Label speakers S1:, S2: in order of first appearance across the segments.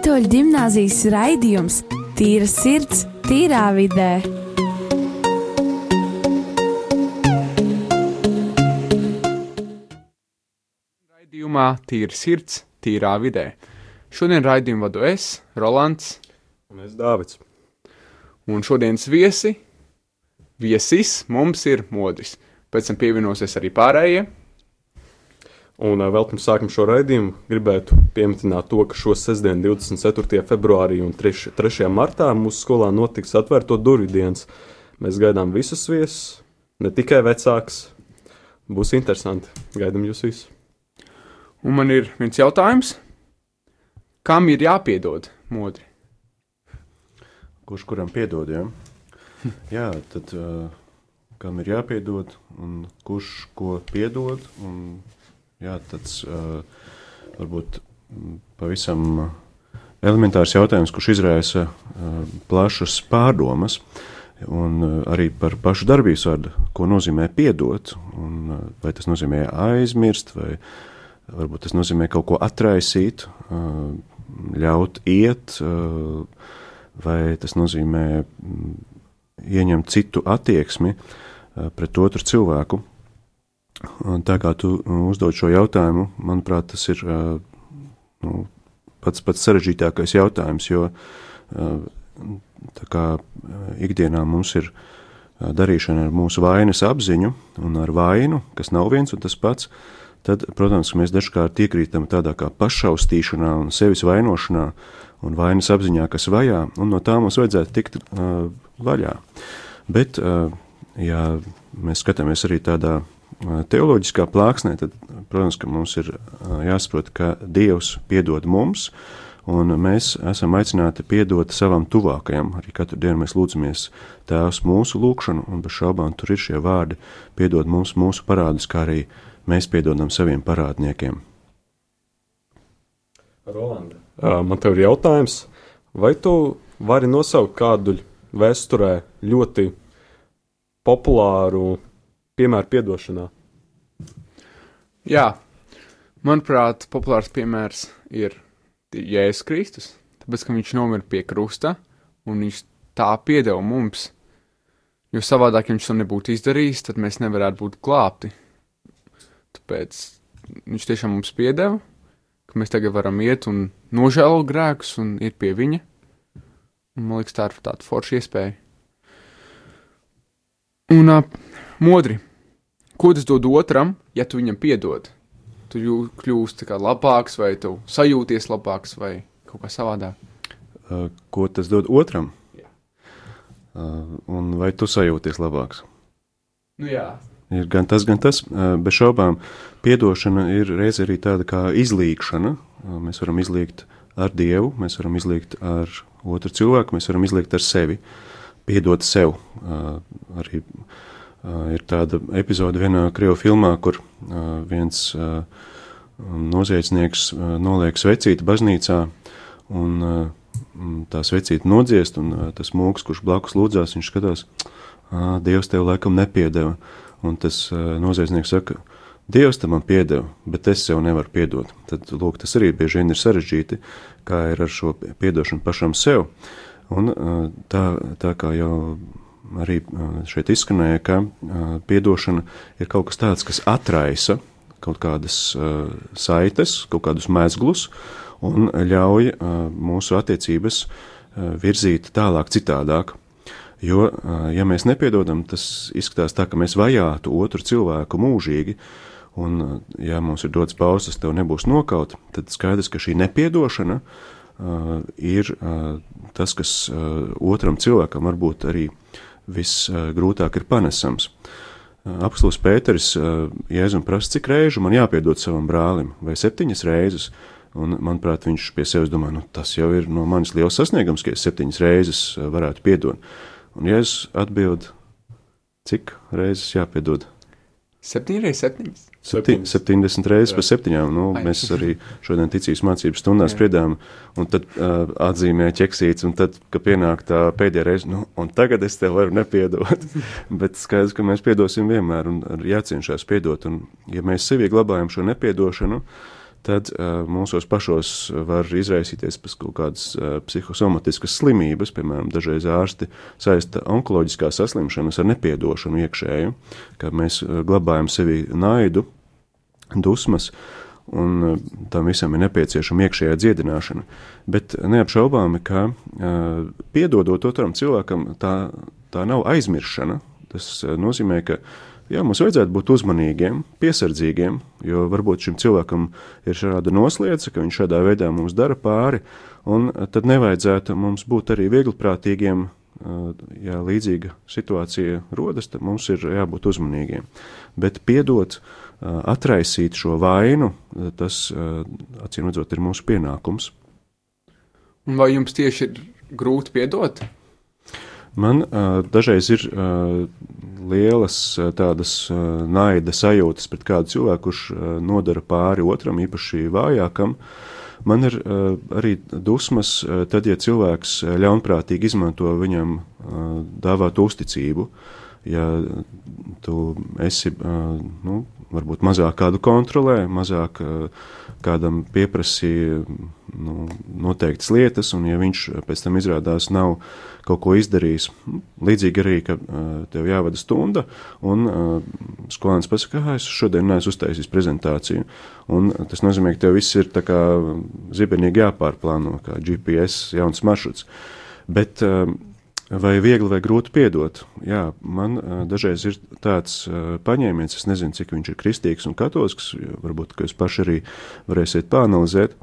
S1: Katoļu gimnāzijas raidījums Tīra sirds, tīrā vidē.
S2: Raidījumā Tīra sirds, tīrā vidē. Šodien raidījumu vadu es, Rolands,
S3: Un es Dāvids.
S2: un šodienas viesi, viesis mums ir modris. Pēc tam pievienosies arī pārējie.
S3: Un vēl pirms sākam šo raidījumu, gribētu pieminēt to, ka šo sestdienu, 24. februārī un 3. 3. martā mūsu skolā notiks atvērto durvju dienas. Mēs gaidām visus viesus, ne tikai vecākus. Būs interesanti. Gaidām jūs visus.
S2: Un man ir viens jautājums. Kam ir jāpiedod modri?
S4: Kurš kuram piedod? Ja? Jā, tad uh, kam ir jāpiedod un kurš ko piedod? Un, jā, tāds uh, varbūt pavisam elementārs jautājums, kurš izraisa uh, plašas pārdomas. Un uh, arī par pašu darbības vārdu, ko nozīmē piedot, un, uh, vai tas nozīmē aizmirst, vai varbūt tas nozīmē kaut ko atraisīt, ļaut iet, vai tas nozīmē ieņemt citu attieksmi pret otru cilvēku. Tā kā tu uh, uzdod šo jautājumu, manuprāt, tas ir uh, nu, pats pats sarežģītākais jautājums, jo uh, kā ikdienā mums ir darīšana ar mūsu vainas apziņu un ar vainu, kas nav viens un tas pats, tad, protams, mēs dažkārt iekrītam tādā kā pašaustīšanā un sevis vainošanā un vainas apziņā, kas vajā, un no tā mums vajadzētu tikt uh, vaļā. Bet, uh, ja mēs skatāmies arī tādā uh, teoloģiskā plāksnē, tad, protams, ka mums ir uh, jāsaprot, ka Dievs piedod mums, un mēs esam aicināti piedot savam tuvākajam. Arī katru dienu mēs lūdzamies Tēvs mūsu lūgšanu, un bez šaubām tur ir šie vārdi piedod mums mūsu parādus, kā arī mēs piedodam saviem parādniekiem.
S3: Rolanda. Man te ir jautājums, vai tu vari nosaukt kādu vēsturē ļoti populāru piemēru piedošanā?
S2: Jā, manuprāt, populārs piemērs ir Jēzus Kristus. Tāpēc, ka viņš nomira pie krusta un viņš tā piedeva mums. Jo savādāk, ja viņš to nebūtu izdarījis, tad mēs nevarētu būt glābti. Tāpēc viņš tiešām mums piedeva, ka mēs tagad varam iet un nožēlot grēkus un iet pie viņa. Un, man liekas, tā ir tāda forša iespēja. Un uh, modri, ko tas dod otram, ja tu viņam piedod? Tu kā labāks, vai tu sajūties labāks, vai kaut kā savādāk.
S4: Uh, Ko tas dod otram?
S2: Jā.
S4: Uh, Un vai tu sajūties labāks?
S2: Nu, jā,
S4: Ir gan tas, gan tas. Uh, Bez šaubām, piedošana ir reizē arī tāda kā izlīgšana. Uh, Mēs varam izlīgt ar Dievu, mēs varam izlīgt ar otru cilvēku, mēs varam izlīgt ar sevi, piedot sev. Uh, Arī uh, ir tāda epizode vienā krievu filmā, kur viens noziedznieks noliek svecīti baznīcā, un tā svecīta nodziest, un tas mūks, kurš blakus lūdzās, viņš skatās, "Ā, Dievs tev laikam nepiedeva. Un tas noziedznieks saka, Dievs tam man piedeva, bet es sev nevaru piedot. Tad, lūk, tas arī bieži vien ir sarežģīti, kā ir ar šo piedošanu pašam sev. Un tā, tā kā jau arī uh, šeit izskanēja, ka uh, piedošana ir kaut kas tāds, kas atraisa kaut kādas uh, saites, kaut kādus mēslus un ļauj uh, mūsu attiecības uh, virzīt tālāk, citādāk. Jo, ja mēs nepiedodam, tas izskatās tā, ka mēs vajātu otru cilvēku mūžīgi, un, ja mums ir dots tas tev nebūs nokaut, tad skaidrs, ka šī nepiedošana uh, ir uh, tas, kas uh, otram cilvēkam varbūt arī visgrūtāk ir panesams. Apstults Pēters Jēzum prasa, cik reižu man jāpiedod savam brālim, vai septiņas reizes, un, manuprāt, viņš pie sevis domā, nu, tas jau ir no manis liels sasniegums, ka es septiņas reizes varētu piedot. Un Jēzus atbild, cik reizes jāpiedod?
S2: septiņi reizes septiņas.
S4: Septi,
S3: Septiņas.
S4: 70 reizes par septiņām. Nu,
S2: Ai.
S4: mēs arī šodien ticības mācības stundās spriedām, un tad uh, atzīmēja ķeksīts, un tad, kad pienāk tā pēdējā reize, nu, un tagad es tev varu nepiedot. Bet skaidrs, ka mēs piedosim vienmēr, un ir jācienšās piedot. Un, ja mēs sevī glabājam šo nepiedošanu, tad uh, mūsos pašos var izraisīties pēc kaut kādas uh, psihosomatiskas slimības, piemēram, dažreiz ārsti saista onkoloģiskās saslimšanas ar nepiedošanu iekšēju, ka mēs uh, glabājam sevi naidu, dusmas, un uh, tam visam ir nepieciešama iekšējā dziedināšana. Bet neapšaubāmi, ka uh, piedodot otram cilvēkam, tā, tā nav aizmiršana. Tas uh, nozīmē, ka uh, Jā, mums vajadzētu būt uzmanīgiem, piesardzīgiem, jo varbūt šim cilvēkam ir šāda noslēdze, ka viņš šādā veidā mums dara pāri, un tad nevajadzētu mums būt arī viegliprātīgiem. Ja līdzīga situācija rodas, tad mums ir jābūt uzmanīgiem. Bet piedot, atraisīt šo vainu, tas, acīm redzot, ir mūsu pienākums.
S2: Vai jums tieši ir grūti piedot?
S4: Man uh, dažreiz ir uh, lielas uh, tādas uh, naida sajūtas pret kādu cilvēku, kurš uh, nodara pāri otram, īpaši vājākam. Man ir uh, arī dusmas, uh, tad, ja cilvēks ļaunprātīgi izmanto viņam uh, dāvātu uzticību. Ja tu esi, nu, varbūt mazāk kādu kontrolē, mazāk kādam pieprasīja nu, noteiktas lietas, un ja viņš pēc tam izrādās nav kaut ko izdarījis, līdzīgi arī, ka tev jāvada stunda, un skolēns pasaka, ka es šodien neesmu uztaisījis prezentāciju, un tas nozīmē, ka tev viss ir tā kā zibenīgi jāpārplāno, kā GPS jauns maršruts. Bet Vai viegli vai grūti piedot? Jā, man dažreiz ir tāds paņēmiens, es nezinu, cik viņš ir kristīgs un katolisks, varbūt, ka jūs paši arī varēsiet pāanalizēt.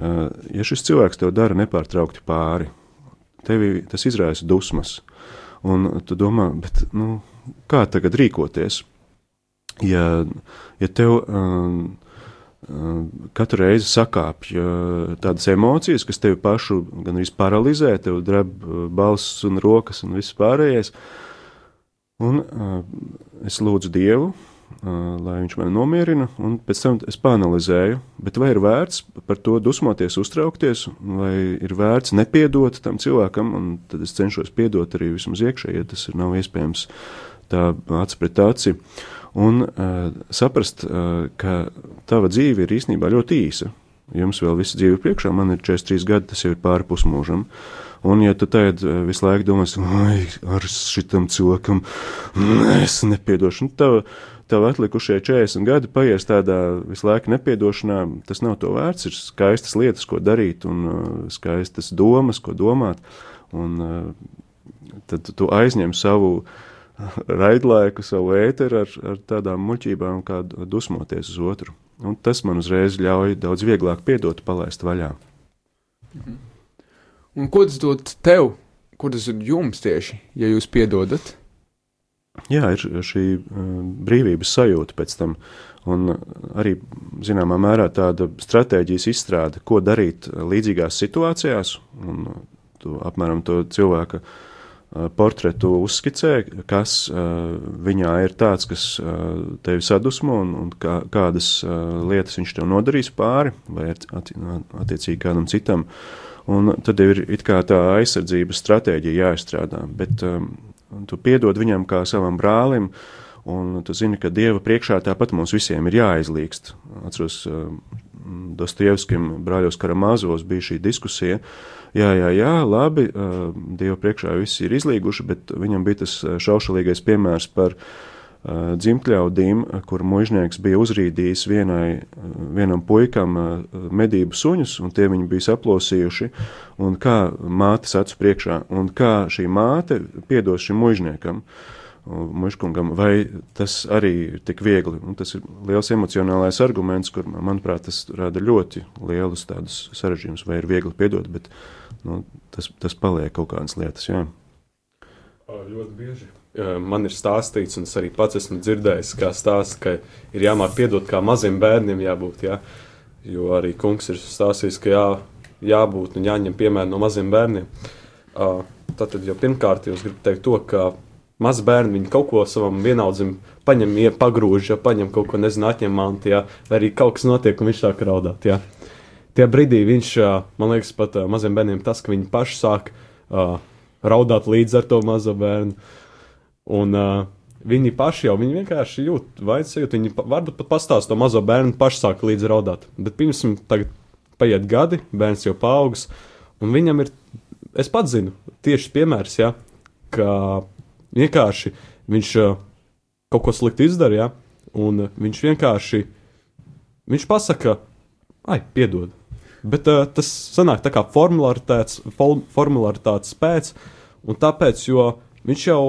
S4: Ja šis cilvēks tev dara nepārtraukti pāri, tevi tas izraisa dusmas, un tu domā, bet, nu, kā tagad rīkoties? Ja, ja tev. Uh, katru reizi sakāpj tādas emocijas, kas tevi pašu gan arī paralizē, tev dreb balss un rokas un viss pārējais. Un es lūdzu Dievu, lai viņš mani nomierina, un pēc tam es panalizēju, bet vai ir vērts par to dusmoties, uztraukties, vai ir vērts nepiedot tam cilvēkam, un tad es cenšos piedot arī vismaz iekšēji, ja tas ir nav iespējams tā acs pret aci. Uh, un uh, saprast, uh, ka tava dzīve ir īstenībā ļoti īsa. Jums vēl viss dzīve priekšā, man ir 43 gadi, tas jau ir pāri pusmūžam. Un, ja tu tagad visu laiku domā, ar šitam cilvēkam es nepiedošu, nu, tev, tev atlikušie 40 gadi paies tādā visu laiku nepiedošanā, tas nav to vērts. Ir skaistas lietas, ko darīt, un skaistas domas, ko domāt. Un tad tu aizņem savu uh, raidlaiku, savu ēteru ar, ar tādām muļķībām, kā dusmoties uz otru. Un tas man uzreiz ļauj daudz vieglāk piedot, palaist vaļā.
S2: Mhm. Un ko tas dod tev? Ko tas dod jums tieši, ja jūs piedodat?
S4: Jā, ir šī uh, brīvības sajūta pēc tam, un arī zināmā mērā tāda stratēģijas izstrāde, ko darīt līdzīgās situācijās, un tu apmēram to cilvēku portretu uzskicē, kas uh, viņā ir tāds, kas uh, tevi sadusmo un, un kā, kādas uh, lietas viņš tev nodarīs pāri vai attiecīgi kādam citam. Un tad ir it kā tā aizsardzības stratēģija jāizstrādā, bet um, tu piedod viņam kā savam brālim, un tu zini, ka Dieva priekšā tāpat mums visiem ir jāizlīgst. Atceros, uh, Dostojevskim brāļos Karamāzos bija šī diskusija, jā, jā, jā, labi, Dieva priekšā viss ir izlīguši, bet viņam bija tas šaušalīgais piemērs par dzimtļaudīm, kur mužnieks bija uzrīdījis vienai, vienam puikam medību suņus, un tie viņi bija saplosījuši, un kā māte acu priekšā, un kā šī māte piedos šim mužniekam. Uh, muškungam, vai tas arī ir tik viegli. Un tas ir liels emocionālais arguments, kur, manuprāt, tas rada ļoti lielus tādus sarežģījumus, vai ir viegli piedot, bet nu, tas, tas paliek kaut kādas lietas. Jā.
S3: Ļoti bieži. Man ir stāstīts, un es arī pats esmu dzirdējis, kā stāsts, ka ir jāmāk piedot kā maziem bērniem jābūt. Jā. Jo arī kungs ir stāstījis, ka jā, jābūt un jāņem piemēram no maziem bērniem. Tātad jau pirmkārt jūs gribat teikt to, ka Mazi bērni viņi kaut ko savam vienaudzim paņem, ja pagrūž, ja paņem kaut ko, nezinu, atņem mantu, ja, vai arī kaut kas notiek un viņš sāk raudāt. Ja. Tie brīdī viņš, man liekas, pat maziem bērniem tas, ka viņi paši sāk uh, raudāt līdz ar to mazo bērnu. Un, uh, viņi paši jau viņi vienkārši jūt vainas sajūtu. Viņi pa- varbūt pat pastāsta to mazo bērnu, paši sāk līdzi raudāt. Bet pirms tam paiet gadi, bērns jau paaugs, un viņam ir, es pats zinu, tieši piemērs, ja, ka vienkārši viņš uh, kaut ko sliktu izdarīja, un uh, viņš vienkārši, viņš pasaka, ai, piedod. Bet uh, tas sanāk tā kā formularitātes, fol- formularitātes pēc, un tāpēc, jo viņš jau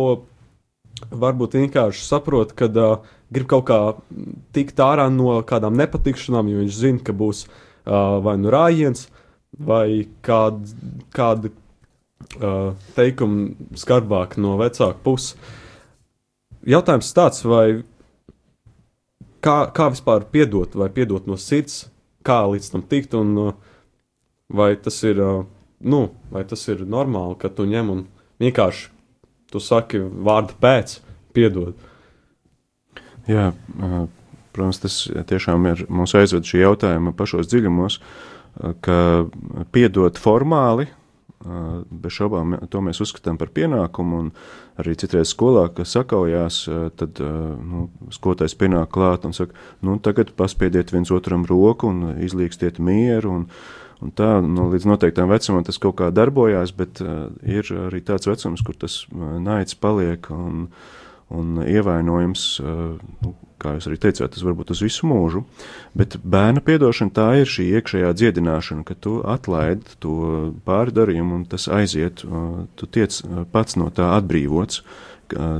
S3: varbūt vienkārši saprot, ka uh, grib kaut kā tikt ārā no kādām nepatikšanām, jo viņš zina, ka būs uh, vai nu rājiens, vai kād, kāda uh, teikuma skarbāk no vecāka puses. Jautājums tāds, vai kā, kā vispār piedot, vai piedot no sirds, kā līdz tam tikt, un uh, vai tas ir, uh, nu, vai tas ir normāli, ka tu ņem un vienkārši tu saki vārdu pēc, piedod.
S4: Jā, protams, tas tiešām ir mūs aizved šī jautājuma pašos dziļumos, ka piedot formāli, bez šaubām to mēs uzskatām par pienākumu, arī citreiz skolā, kas sakaujās, tad nu, skolotājs pienāk klāt un saka, nu, tagad paspiediet viens otram roku un izlīgstiet mieru, un, un tā, nu, līdz noteiktām vecumam tas kaut kā darbojās, bet uh, ir arī tāds vecums, kur tas uh, naids paliek un, un ievainojums, uh, nu, kā jūs arī teicāt, tas varbūt uz visu mūžu, bet bērna piedošana tā ir šī iekšējā dziedināšana, ka tu atlaid to pārdarījumu un tas aiziet, uh, tu tiec uh, pats no tā atbrīvots,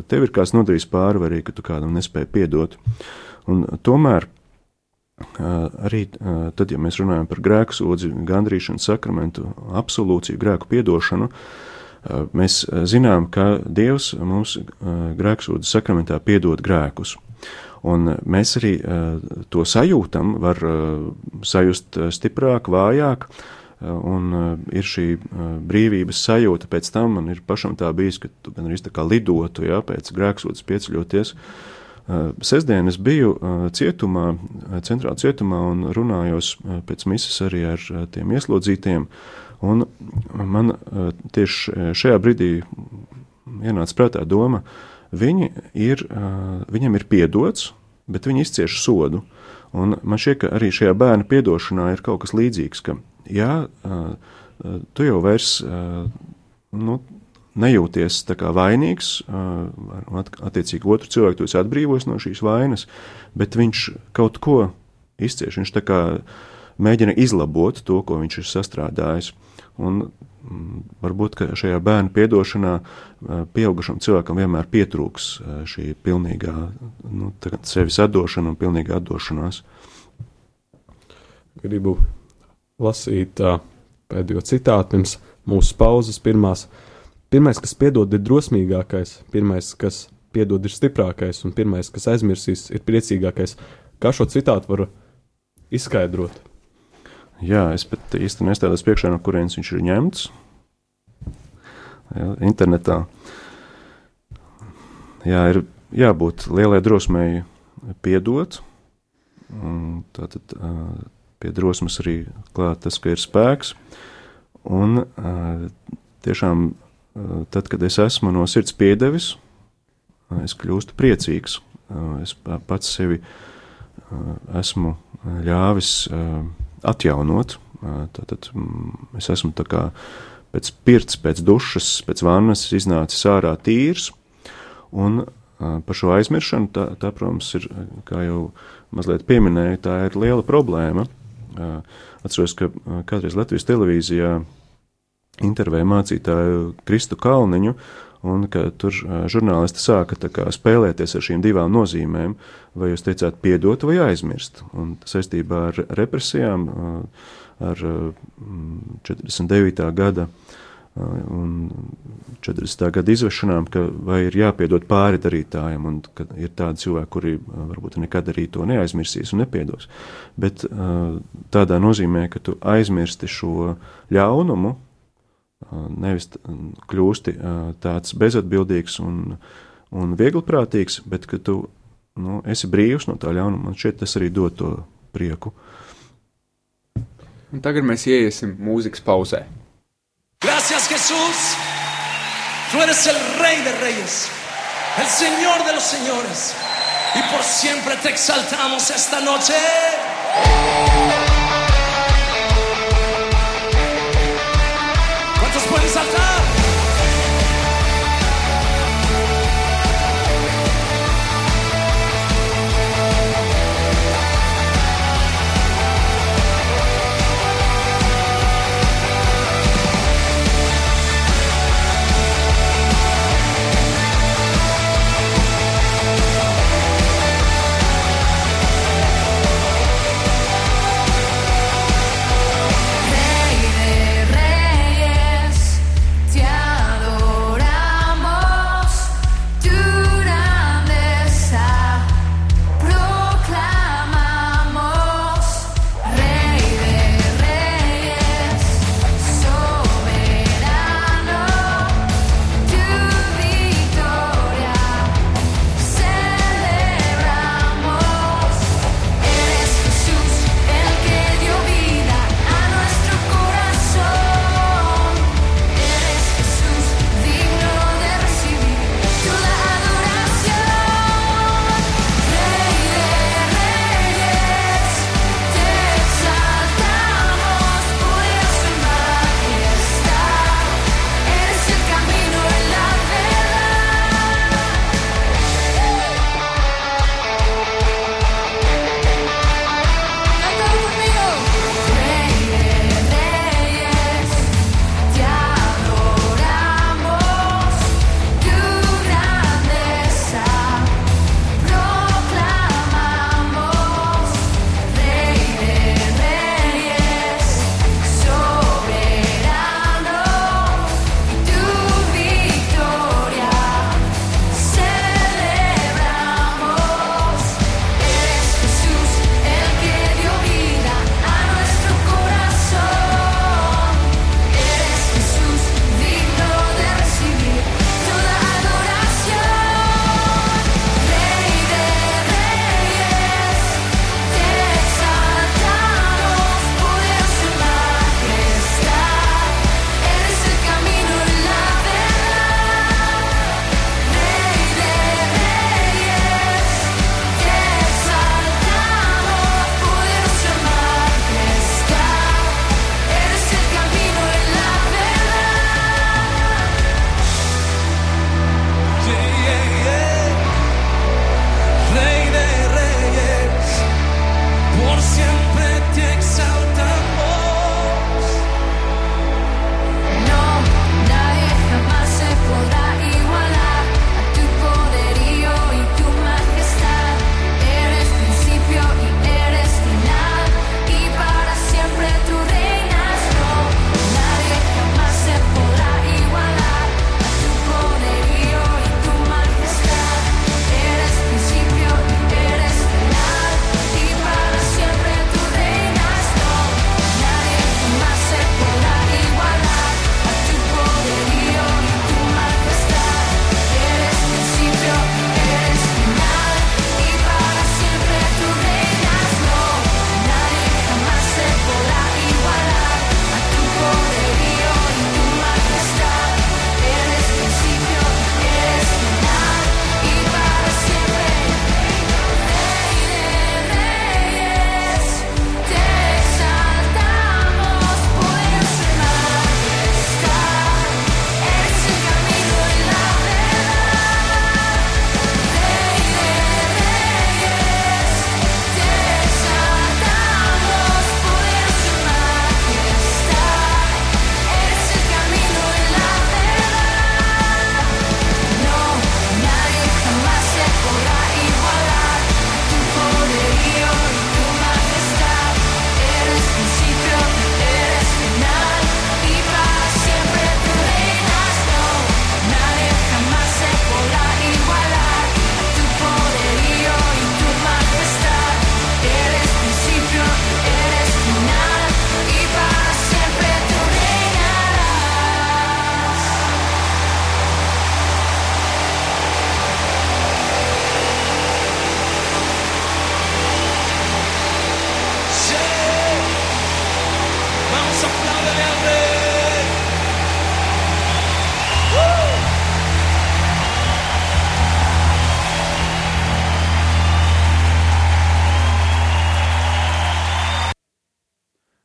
S4: tev ir kāds nodarījis pāri, vai arī, ka tu kādam nespēji piedot. Un tomēr arī tad, ja mēs runājam par grēku sodzi, gandrīšanu, sakramentu, absolūciju, grēku piedošanu, uh, mēs zinām, ka Dievs mums grēku sodzi sakramentā piedod grēkus. Un mēs arī to sajūtam, var sajust stiprāk, vājāk, un ir šī brīvības sajūta pēc tam, man ir pašam tā bijis, ka tu gan arī tā kā lidotu, jā, pēc grēksodas pieceļoties, Sestdien es biju cietumā, centrālā cietumā un runājos pēc misijas arī ar tiem ieslodzītiem. Un man tieši šajā brīdī ienāca prātā doma, viņi ir, viņam ir piedots, bet viņi izcieš sodu. Un man šķiet, ka arī šajā bērna piedošanā ir kaut kas līdzīgs, ka jā, tu jau vairs nu, nejūties vainīgs, attiecīgi otru cilvēku tu esi atbrīvojis no šīs vainas, bet viņš kaut ko izcieš, viņš tā kā mēģina izlabot to, ko viņš ir sastrādājis. Un mm, varbūt šajā bērnu piedošanā pieaugušam cilvēkam vienmēr pietrūks šī pilnīgā nu, sevis atdošana un pilnīga atdošanās.
S3: Gribu lasīt uh, pēdējo citātu pirms mūsu pauzes pirmās. Pirmais, kas piedod, ir drosmīgākais, pirmais, kas piedod, ir stiprākais, un pirmais, kas aizmirsīs, ir priecīgākais. Kā šo citātu var izskaidrot?
S4: Jā, es pat īsti nestādos priekšā, no kurienes viņš ir ņemts. Jā, internetā. Jā, ir jābūt lielai drosmei piedot. Tātad pie drosmes arī klāt tas, ka ir spēks. Un tiešām tad, kad es esmu no sirds piedevis, es kļūstu priecīgs. Es pats sevi esmu ļāvis atjaunot. Tad es esmu tā kā pēc pirts, pēc dušas, pēc vannas iznācis ārā tīrs. Un par šo aizmiršanu, tā, tā, protams, ir, kā jau mazliet pieminēju, tā ir liela problēma. Atceros, ka kādreiz Latvijas televīzijā intervēja mācītāju Kristu Kalniņu, un ka tur žurnālisti sāka kā, spēlēties ar šīm divām nozīmēm, vai jūs teicāt piedot vai aizmirst. Un saistībā ar represijām, ar 49. gada un 40. gada izvešanām, ka vai ir jāpiedod pāri darītājiem, un ka ir tādi cilvēki, kuri varbūt nekad arī to neaizmirsīs un nepiedos. Bet tādā nozīmē, ka tu aizmirsti šo ļaunumu, nevis kļūsti tāds bezatbildīgs un, un viegliprātīgs, bet ka tu nu, esi brīvs no tā ļaunuma. Man šķiet, tas arī dod to prieku.
S2: Un tagad mēs ieiesim mūzikas pauzē.
S5: Gracias, Jesús. Tu eres el Rey de Reyes, el Señor de los señores. Y por siempre te exaltamos esta noche.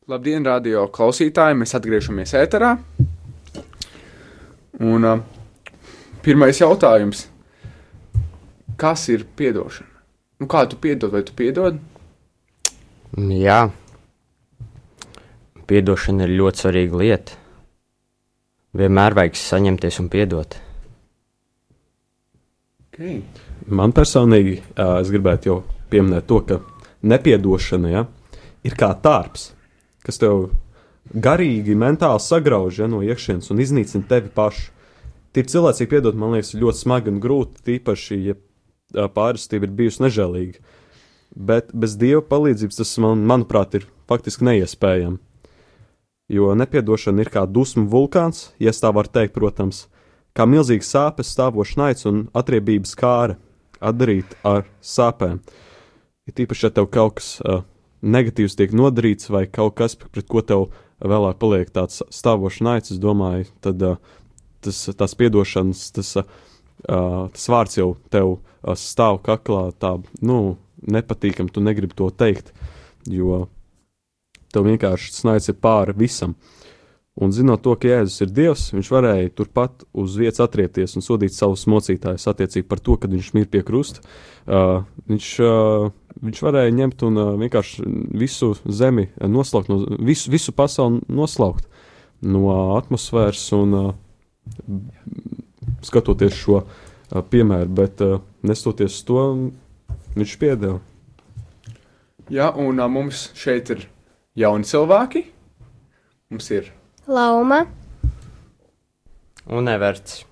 S2: Labdien, radio klausītāji! Mēs atgriežamies ēterā. Un uh, pirmais jautājums. Kas ir piedošana? Nu, kā tu piedod, vai tu piedod?
S6: Jā, piedošana ir ļoti svarīga lieta. Vienmēr vajag saņemties un piedot.
S2: Okay.
S3: Man personīgi, ā, es gribētu jau pieminēt to, ka nepiedošana ja, ir kā tārps, kas tev garīgi, mentāli sagrauž ja, no iekšienes un iznīcina tevi pašu. Tīri cilvēcīgi piedot, man liekas, ļoti smagi un grūti, tīpaši, ja ā, pārestība ir bijusi nežēlīga. Bet bez dieva palīdzības tas, man, manuprāt, ir faktiski neiespējami. Jo nepiedošana ir kā dusmu vulkāns, ja tā var teikt, protams, kā milzīgs sāpes, stāvošs naids un atriebības kāra, atdarīt ar sāpēm. Ir tīpaši, ja tev kaut kas uh, negatīvs tiek nodarīts, vai kaut kas, pret ko tev vēlāk paliek tāds stāvošs naids, es domāju, tad uh, tas, tās piedošanas, tas, uh, tas vārds jau tev uh, stāv kaklā, tā, nu, nepatīkam, tu negribi to teikt, jo tev vienkārši tas naids ir pāri visam. Un zinot to, ka Jēzus ir Dievs, viņš varēja turpat uz vietas atriepties un sodīt savus mocītājus attiecīgi par to, ka viņš mir pie krusta. Uh, viņš, uh, viņš varēja ņemt un uh, vienkārši visu zemi noslaukt, no, visu, visu pasauli noslaukt no atmosfēras un uh, skatoties šo uh, piemēru, bet uh, nestoties to, viņš piedeva.
S2: Jā, un uh, mums šeit ir jauni cilvēki. Mums ir
S7: Lauma,
S6: Un nevērts.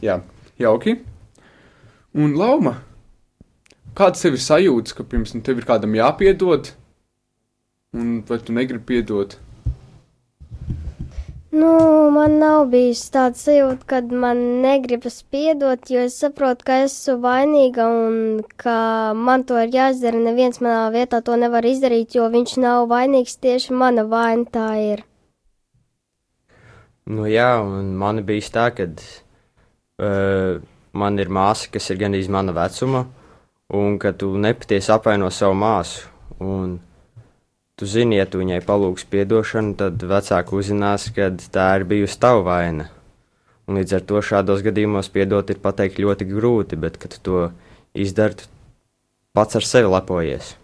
S2: jā, jauki. Un Lauma, kāds tev ir sajūta, ka pirms tam tev ir kādam jāpiedod? Un vai tu negribi piedot?
S7: nu, man nav bijis tāds sajūta, kad man negribas piedot, jo es saprotu, ka esmu vainīga un ka man to ir jāizdara. Neviens manā vietā to nevar izdarīt, jo viņš nav vainīgs. Tieši mana vaina tā ir.
S6: Nu, jā, un man bija tā, ka uh, man ir māsa, kas ir gandrīz mana vecuma, un ka tu nepatiesi apvaino savu māsu. Un tu zini, ja tu viņai palūgs atdošanu, tad vecāki uzzinās, ka tā ir bijusi tava vaina. Un līdz ar to šādos gadījumos piedot ir pateikt ļoti grūti, bet, kad tu to izdari, tu pats ar sevi lepojies.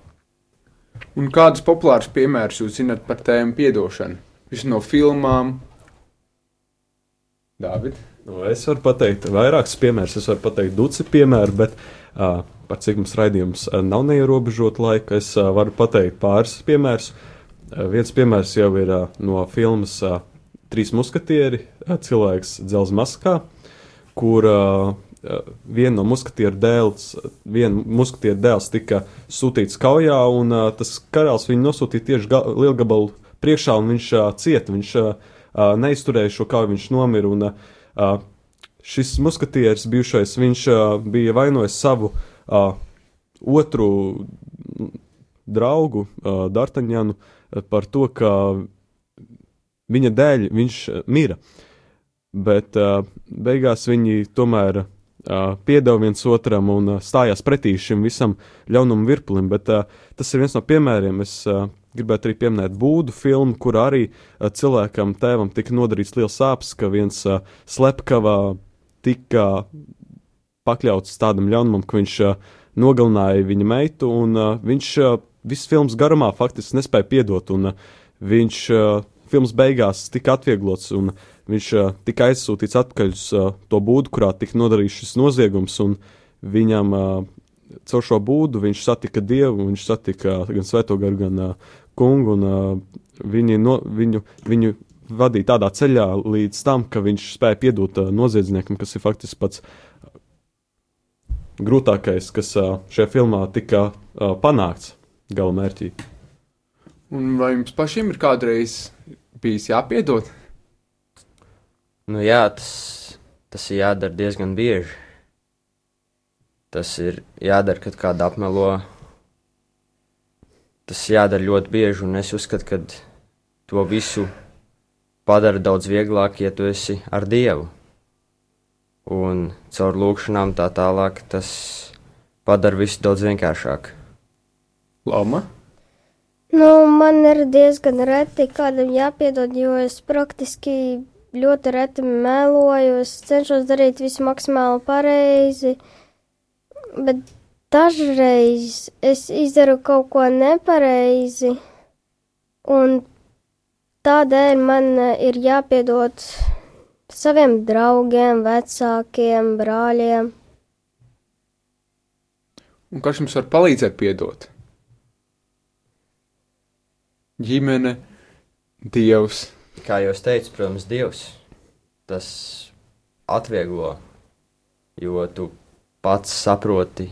S2: Un kādus populārus piemērus jūs zinat par tēmu piedošanu? Viņš no filmām. Dāvid.
S3: Nu, es varu pateikt vairākus piemērus, es varu pateikt duci piemēru, bet uh, par cik mums raidījums nav neierobežota laika, es uh, varu pateikt pāris piemērus. Uh, viens piemērs jau ir uh, no filmas uh, Trīs muskatieri, uh, cilvēks dzelzs maskā, kur uh, viena no muskatieru dēls, viena muskatieru dēls tika sūtīts kaujā, un uh, tas karalis viņu nosūtīja tieši ga- lielgabalu priekšā, un viņš uh, cieta, viņš uh, uh, neizturēja šo kauju, viņš nomira. Un, uh, šis muskatieris bijušais, viņš uh, bija vainojis savu uh, otru draugu, uh, Dartaņanu, uh, par to, ka viņa dēļ viņš mira. Bet uh, beigās viņi tomēr uh, piedeva viens otram un uh, stājās pretī šim visam ļaunuma virpulim. Bet uh, tas ir viens no piemēriem. Es uh, gribētu arī pieminēt būdu filmu, kur arī uh, cilvēkam, tēvam, tika nodarīts liels sāpes, ka viens uh, slepkavā tika pakļauts tādam ļaunumam, ka viņš uh, nogalināja viņa meitu, un uh, viņš uh, visas filmas garumā faktiski nespēja piedot, un uh, viņš uh, filmas beigās tika atvieglots, un viņš uh, tika aizsūtīts atpakaļ uz uh, to būdu, kurā tika nodarīts šis noziegums, un viņam uh, caur šo būdu viņš satika Dievu, viņš satika gan Svēto garu, gan uh, kungu, un uh, viņi no, viņu, viņu vadīja tādā ceļā līdz tam, ka viņš spēja piedot uh, noziedzniekam, kas ir faktiski pats grūtākais, kas uh, šajā filmā tika uh, panākts gala mērķī.
S2: Un vai jums pašiem ir kādreiz bijis jāpiedod?
S6: Nu, jā, tas, tas ir jādara diezgan bieži. Tas ir jādara, kad kāda apmelo. Tas jādara ļoti bieži, un es uzskatu, ka to visu padara daudz vieglāk, ja tu esi ar Dievu. Un caur lūkšanām tā tālāk tas padara visu daudz vienkāršāk.
S2: Lama?
S7: Nu, man ir diezgan reti kādam jāpiedod, jo es praktiski ļoti reti meloju. Es cenšos darīt visu maksimāli pareizi, bet dažreiz es izdaru kaut ko nepareizi, un tādēļ man eh, ir jāpiedod saviem draugiem, vecākiem, brāļiem.
S2: Un kas jums var palīdzēt piedot? Ģimene, Dievs.
S6: Kā jau teicu, protams, Dievs tas atvieglo, jo tu pats saproti,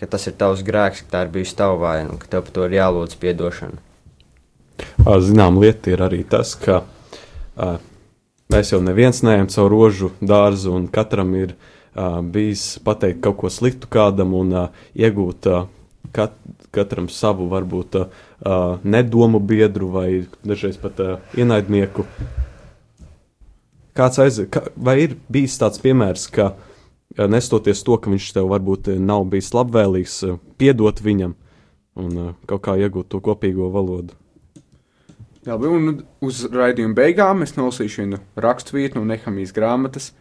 S6: ka tas ir tavs grēks, ka tā ir bijusi tava vaina un ka tev par to ir jālūdz atdošana.
S3: Zinām, lieta ir arī tas, ka uh, mēs jau neviens neejam caur rožu dārzu, un katram ir uh, bijis pateikt kaut ko sliktu kādam un uh, iegūt uh, kat, katram savu, varbūt uh, nedomu biedru vai dažreiz pat uh, ienaidnieku. Kāds aiz, ka, vai ir bijis tāds piemērs, ka uh, nestoties to, ka viņš tev varbūt nav bijis labvēlīgs, uh, piedot viņam un kaut kā iegūt to kopīgo valodu?
S2: Jā, un uz raidījuma beigām es nolasīšu vienu raksturvietu no Nehemijas grāmatas,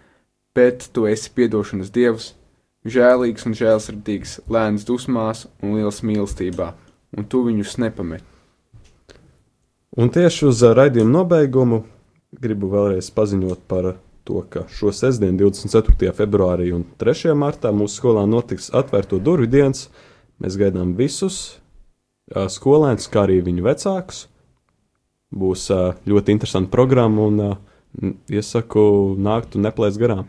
S2: bet tu esi piedošanas dievs, žēlīgs un žēlsirdīgs, lēns dusmās un liels mīlestībā, un tu viņus nepameti.
S3: Un tieši uz raidījuma nobeigumu gribu vēlreiz paziņot par to, ka šo sestdienu, 24. februārī un 3. martā mūsu skolā notiks atvērto durvju dienas. Mēs gaidām visus skolēnus, kā arī viņu vecākus būs ļoti interesanta programma un iesaku nākt un neplēst garām.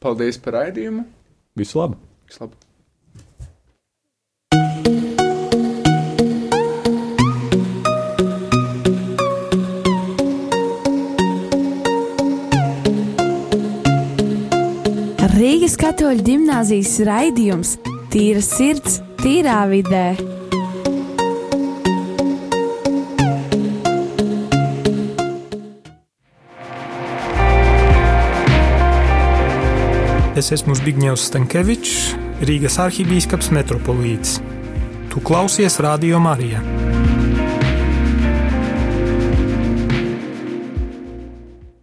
S2: Paldies par raidījumu!
S3: Visu labu!
S2: Visu labu.
S1: Rīgas katoļu ģimnāzijas raidījums Tīra sirds, tīrā vidē.
S8: Es esmu Zbigņevs Stankevičs, Rīgas arhibīskaps metropolīts. Tu klausies Radio Marijā.